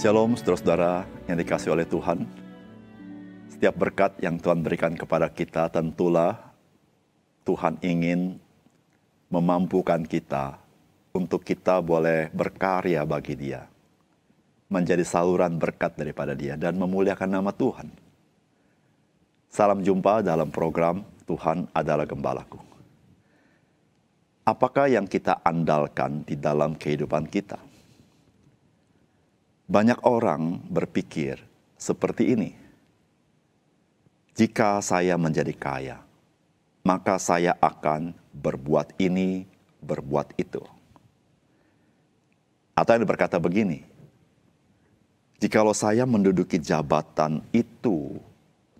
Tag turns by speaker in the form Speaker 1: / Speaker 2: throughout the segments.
Speaker 1: Shalom saudara-saudara yang dikasih oleh Tuhan. Setiap berkat yang Tuhan berikan kepada kita tentulah Tuhan ingin memampukan kita untuk kita boleh berkarya bagi dia. Menjadi saluran berkat daripada dia dan memuliakan nama Tuhan. Salam jumpa dalam program Tuhan adalah Gembalaku. Apakah yang kita andalkan di dalam kehidupan kita? Banyak orang berpikir seperti ini. Jika saya menjadi kaya, maka saya akan berbuat ini, berbuat itu. Atau yang berkata begini, jikalau saya menduduki jabatan itu,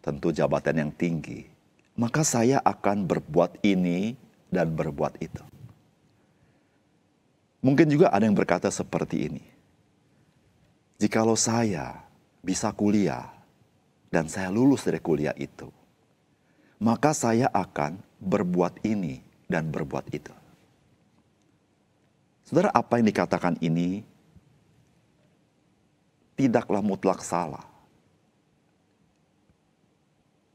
Speaker 1: tentu jabatan yang tinggi, maka saya akan berbuat ini dan berbuat itu. Mungkin juga ada yang berkata seperti ini. Jikalau saya bisa kuliah dan saya lulus dari kuliah itu, maka saya akan berbuat ini dan berbuat itu. Saudara, apa yang dikatakan ini tidaklah mutlak salah.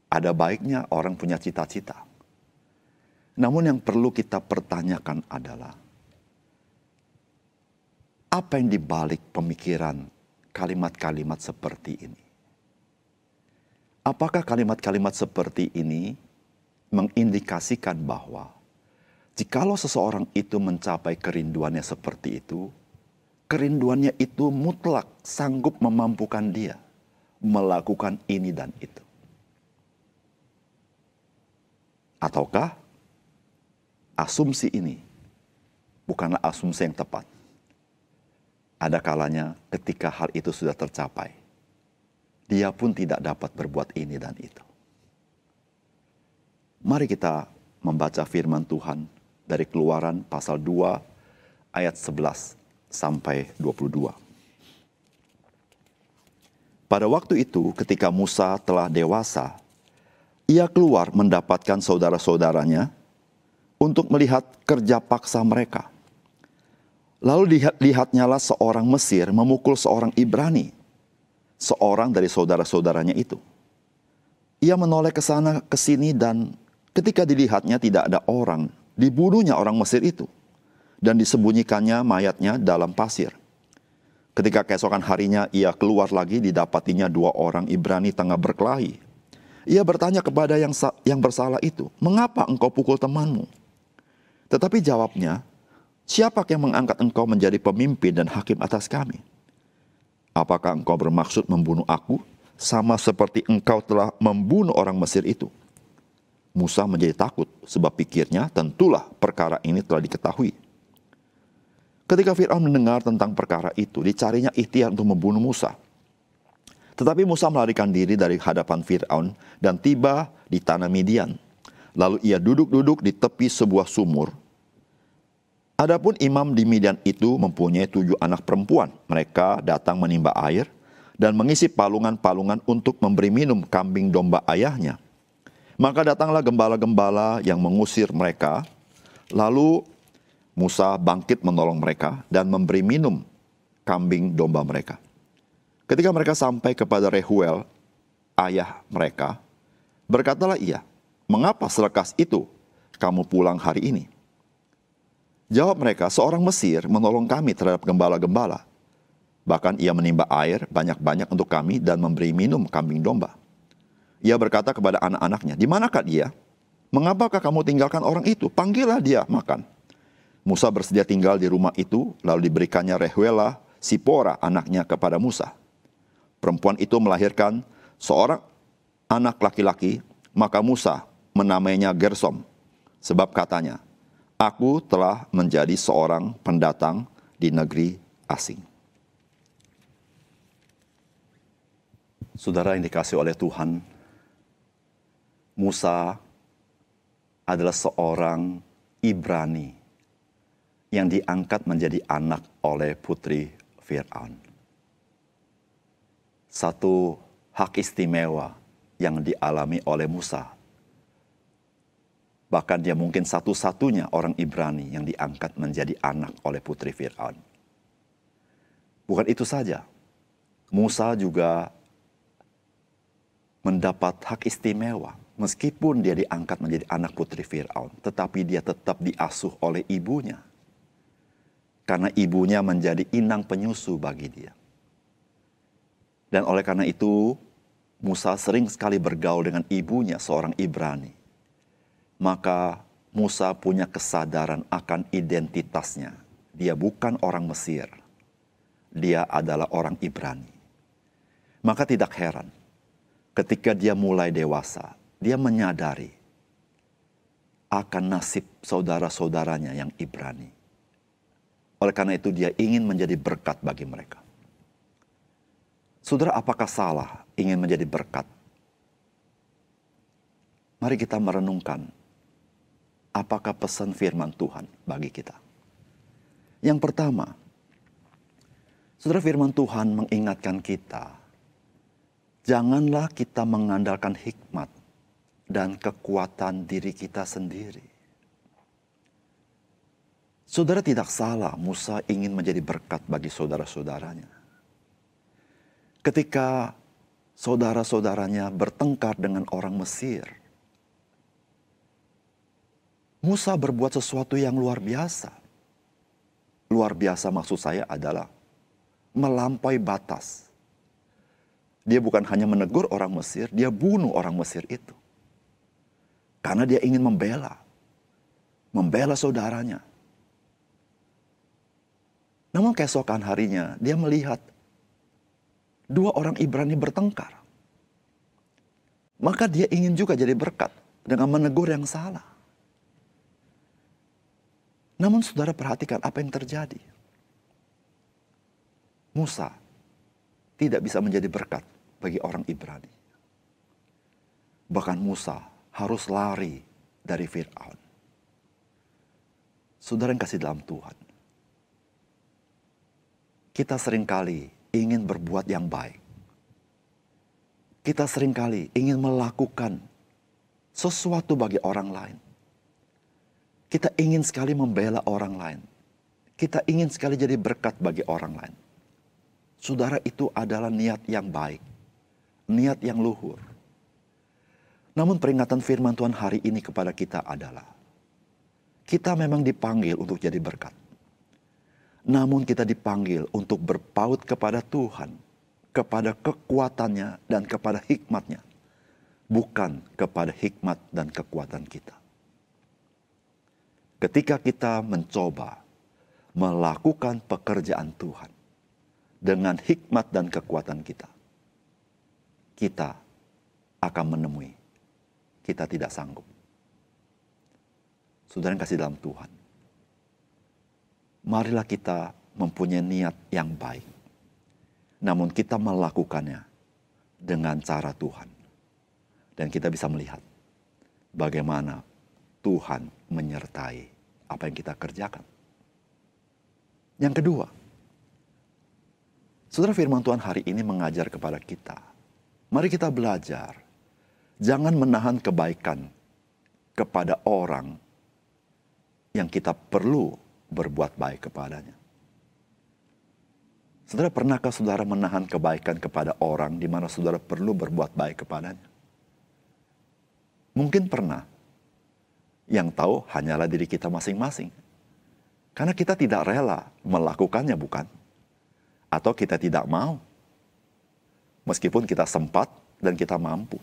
Speaker 1: Ada baiknya orang punya cita-cita. Namun yang perlu kita pertanyakan adalah apa yang dibalik pemikiran kalimat-kalimat seperti ini? Apakah kalimat-kalimat seperti ini mengindikasikan bahwa jikalau seseorang itu mencapai kerinduannya seperti itu, kerinduannya itu mutlak sanggup memampukan dia melakukan ini dan itu. Ataukah asumsi ini bukanlah asumsi yang tepat? Ada kalanya ketika hal itu sudah tercapai, dia pun tidak dapat berbuat ini dan itu. Mari kita membaca firman Tuhan dari Keluaran pasal 2 ayat 11 sampai 22. Pada waktu itu ketika Musa telah dewasa, ia keluar mendapatkan saudara-saudaranya untuk melihat kerja paksa mereka. Lalu lihat lihatnyalah seorang Mesir memukul seorang Ibrani, seorang dari saudara-saudaranya itu. Ia menoleh ke sana ke sini dan ketika dilihatnya tidak ada orang, dibunuhnya orang Mesir itu dan disembunyikannya mayatnya dalam pasir. Ketika keesokan harinya ia keluar lagi didapatinya dua orang Ibrani tengah berkelahi ia bertanya kepada yang yang bersalah itu, "Mengapa engkau pukul temanmu?" Tetapi jawabnya, "Siapa yang mengangkat engkau menjadi pemimpin dan hakim atas kami? Apakah engkau bermaksud membunuh aku sama seperti engkau telah membunuh orang Mesir itu?" Musa menjadi takut sebab pikirnya tentulah perkara ini telah diketahui. Ketika Fir'aun mendengar tentang perkara itu, dicarinya ikhtiar untuk membunuh Musa. Tetapi Musa melarikan diri dari hadapan Fir'aun dan tiba di tanah Midian. Lalu ia duduk-duduk di tepi sebuah sumur. Adapun imam di Midian itu mempunyai tujuh anak perempuan. Mereka datang menimba air dan mengisi palungan-palungan untuk memberi minum kambing domba ayahnya. Maka datanglah gembala-gembala yang mengusir mereka. Lalu Musa bangkit menolong mereka dan memberi minum kambing domba mereka. Ketika mereka sampai kepada Rehuel, ayah mereka, berkatalah ia, mengapa selekas itu kamu pulang hari ini? Jawab mereka, seorang Mesir menolong kami terhadap gembala-gembala. Bahkan ia menimba air banyak-banyak untuk kami dan memberi minum kambing domba. Ia berkata kepada anak-anaknya, di manakah dia? Mengapakah kamu tinggalkan orang itu? Panggillah dia makan. Musa bersedia tinggal di rumah itu, lalu diberikannya Rehuela, Sipora anaknya kepada Musa perempuan itu melahirkan seorang anak laki-laki, maka Musa menamainya Gersom. Sebab katanya, aku telah menjadi seorang pendatang di negeri asing. Saudara yang dikasih oleh Tuhan, Musa adalah seorang Ibrani yang diangkat menjadi anak oleh putri Fir'aun satu hak istimewa yang dialami oleh Musa. Bahkan dia mungkin satu-satunya orang Ibrani yang diangkat menjadi anak oleh putri Fir'aun. Bukan itu saja. Musa juga mendapat hak istimewa meskipun dia diangkat menjadi anak putri Firaun, tetapi dia tetap diasuh oleh ibunya. Karena ibunya menjadi inang penyusu bagi dia. Dan oleh karena itu, Musa sering sekali bergaul dengan ibunya seorang Ibrani. Maka Musa punya kesadaran akan identitasnya. Dia bukan orang Mesir. Dia adalah orang Ibrani. Maka tidak heran ketika dia mulai dewasa, dia menyadari akan nasib saudara-saudaranya yang Ibrani. Oleh karena itu dia ingin menjadi berkat bagi mereka. Saudara, apakah salah ingin menjadi berkat? Mari kita merenungkan apakah pesan firman Tuhan bagi kita. Yang pertama, saudara firman Tuhan mengingatkan kita, janganlah kita mengandalkan hikmat dan kekuatan diri kita sendiri. Saudara tidak salah, Musa ingin menjadi berkat bagi saudara-saudaranya. Ketika saudara-saudaranya bertengkar dengan orang Mesir, Musa berbuat sesuatu yang luar biasa luar biasa maksud saya adalah melampaui batas. Dia bukan hanya menegur orang Mesir, dia bunuh orang Mesir itu. Karena dia ingin membela. Membela saudaranya. Namun keesokan harinya dia melihat dua orang Ibrani bertengkar. Maka dia ingin juga jadi berkat dengan menegur yang salah. Namun saudara perhatikan apa yang terjadi. Musa tidak bisa menjadi berkat bagi orang Ibrani. Bahkan Musa harus lari dari Fir'aun. Saudara yang kasih dalam Tuhan. Kita sering kali ingin berbuat yang baik. Kita sering kali ingin melakukan sesuatu bagi orang lain. Kita ingin sekali membela orang lain. Kita ingin sekali jadi berkat bagi orang lain. Saudara itu adalah niat yang baik. Niat yang luhur. Namun peringatan firman Tuhan hari ini kepada kita adalah kita memang dipanggil untuk jadi berkat. Namun kita dipanggil untuk berpaut kepada Tuhan, kepada kekuatannya dan kepada hikmatnya. Bukan kepada hikmat dan kekuatan kita ketika kita mencoba melakukan pekerjaan Tuhan dengan hikmat dan kekuatan kita, kita akan menemui kita tidak sanggup. Saudara yang kasih dalam Tuhan, marilah kita mempunyai niat yang baik, namun kita melakukannya dengan cara Tuhan, dan kita bisa melihat bagaimana Tuhan menyertai apa yang kita kerjakan. Yang kedua, saudara firman Tuhan hari ini mengajar kepada kita. Mari kita belajar. Jangan menahan kebaikan kepada orang yang kita perlu berbuat baik kepadanya. Saudara, pernahkah saudara menahan kebaikan kepada orang di mana saudara perlu berbuat baik kepadanya? Mungkin pernah, yang tahu hanyalah diri kita masing-masing. Karena kita tidak rela melakukannya, bukan? Atau kita tidak mau. Meskipun kita sempat dan kita mampu.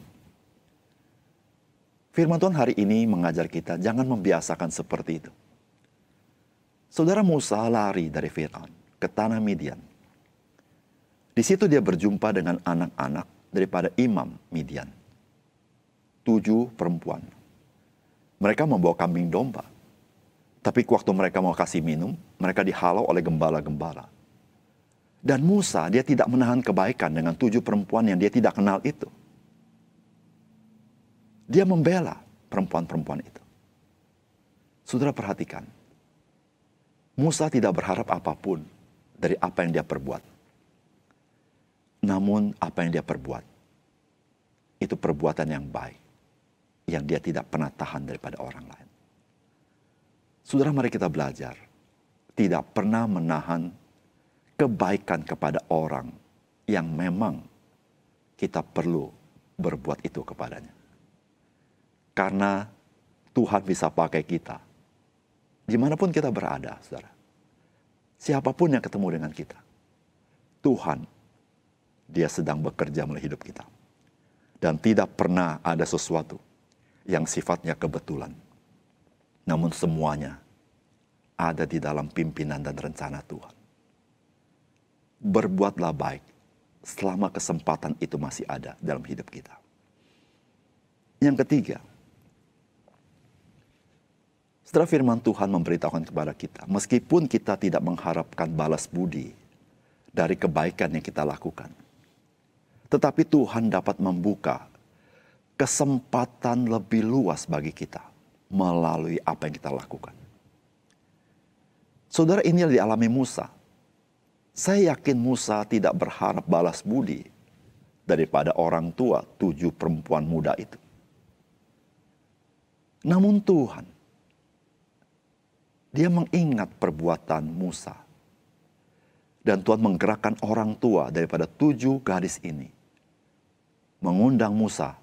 Speaker 1: Firman Tuhan hari ini mengajar kita jangan membiasakan seperti itu. Saudara Musa lari dari Fir'aun ke tanah Midian. Di situ dia berjumpa dengan anak-anak daripada imam Midian. Tujuh perempuan mereka membawa kambing domba. Tapi waktu mereka mau kasih minum, mereka dihalau oleh gembala-gembala. Dan Musa, dia tidak menahan kebaikan dengan tujuh perempuan yang dia tidak kenal itu. Dia membela perempuan-perempuan itu. Saudara perhatikan, Musa tidak berharap apa pun dari apa yang dia perbuat. Namun apa yang dia perbuat, itu perbuatan yang baik yang dia tidak pernah tahan daripada orang lain. Saudara, mari kita belajar. Tidak pernah menahan kebaikan kepada orang yang memang kita perlu berbuat itu kepadanya. Karena Tuhan bisa pakai kita. Di mana pun kita berada, saudara. Siapa pun yang ketemu dengan kita. Tuhan, dia sedang bekerja melalui hidup kita. Dan tidak pernah ada sesuatu yang sifatnya kebetulan. Namun semuanya ada di dalam pimpinan dan rencana Tuhan. Berbuatlah baik selama kesempatan itu masih ada dalam hidup kita. Yang ketiga, setelah firman Tuhan memberitahukan kepada kita, meskipun kita tidak mengharapkan balas budi dari kebaikan yang kita lakukan, tetapi Tuhan dapat membuka kesempatan lebih luas bagi kita melalui apa yang kita lakukan. Saudara ini yang dialami Musa. Saya yakin Musa tidak berharap balas budi daripada orang tua tujuh perempuan muda itu. Namun Tuhan, dia mengingat perbuatan Musa. Dan Tuhan menggerakkan orang tua daripada tujuh gadis ini. Mengundang Musa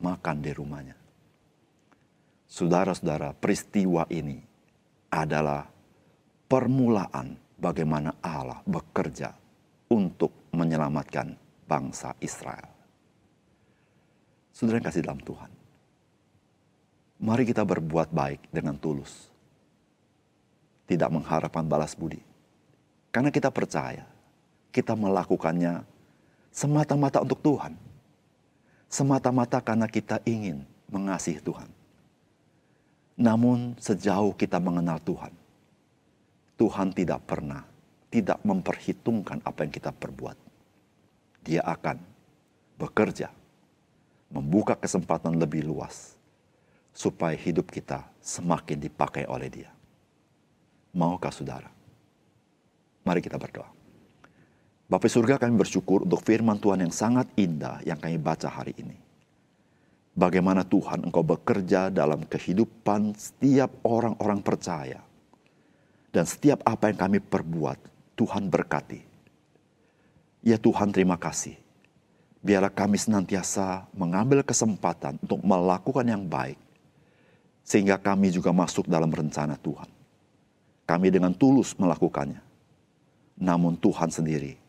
Speaker 1: makan di rumahnya. Saudara-saudara, peristiwa ini adalah permulaan bagaimana Allah bekerja untuk menyelamatkan bangsa Israel. Saudara yang kasih dalam Tuhan. Mari kita berbuat baik dengan tulus. Tidak mengharapkan balas budi. Karena kita percaya kita melakukannya semata-mata untuk Tuhan. Semata-mata karena kita ingin mengasihi Tuhan. Namun sejauh kita mengenal Tuhan, Tuhan tidak pernah tidak memperhitungkan apa yang kita perbuat. Dia akan bekerja, membuka kesempatan lebih luas supaya hidup kita semakin dipakai oleh Dia. Maukah saudara? Mari kita berdoa. Bapak surga kami bersyukur untuk firman Tuhan yang sangat indah yang kami baca hari ini. Bagaimana Tuhan engkau bekerja dalam kehidupan setiap orang-orang percaya dan setiap apa yang kami perbuat, Tuhan berkati. Ya Tuhan terima kasih. Biarlah kami senantiasa mengambil kesempatan untuk melakukan yang baik. Sehingga kami juga masuk dalam rencana Tuhan. Kami dengan tulus melakukannya. Namun Tuhan sendiri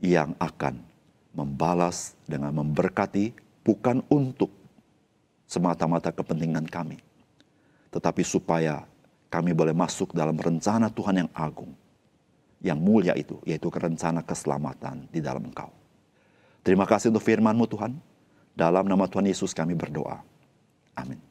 Speaker 1: yang akan membalas dengan memberkati bukan untuk semata-mata kepentingan kami. Tetapi supaya kami boleh masuk dalam rencana Tuhan yang agung, yang mulia itu, yaitu rencana keselamatan di dalam Engkau. Terima kasih untuk firman-Mu Tuhan. Dalam nama Tuhan Yesus kami berdoa. Amin.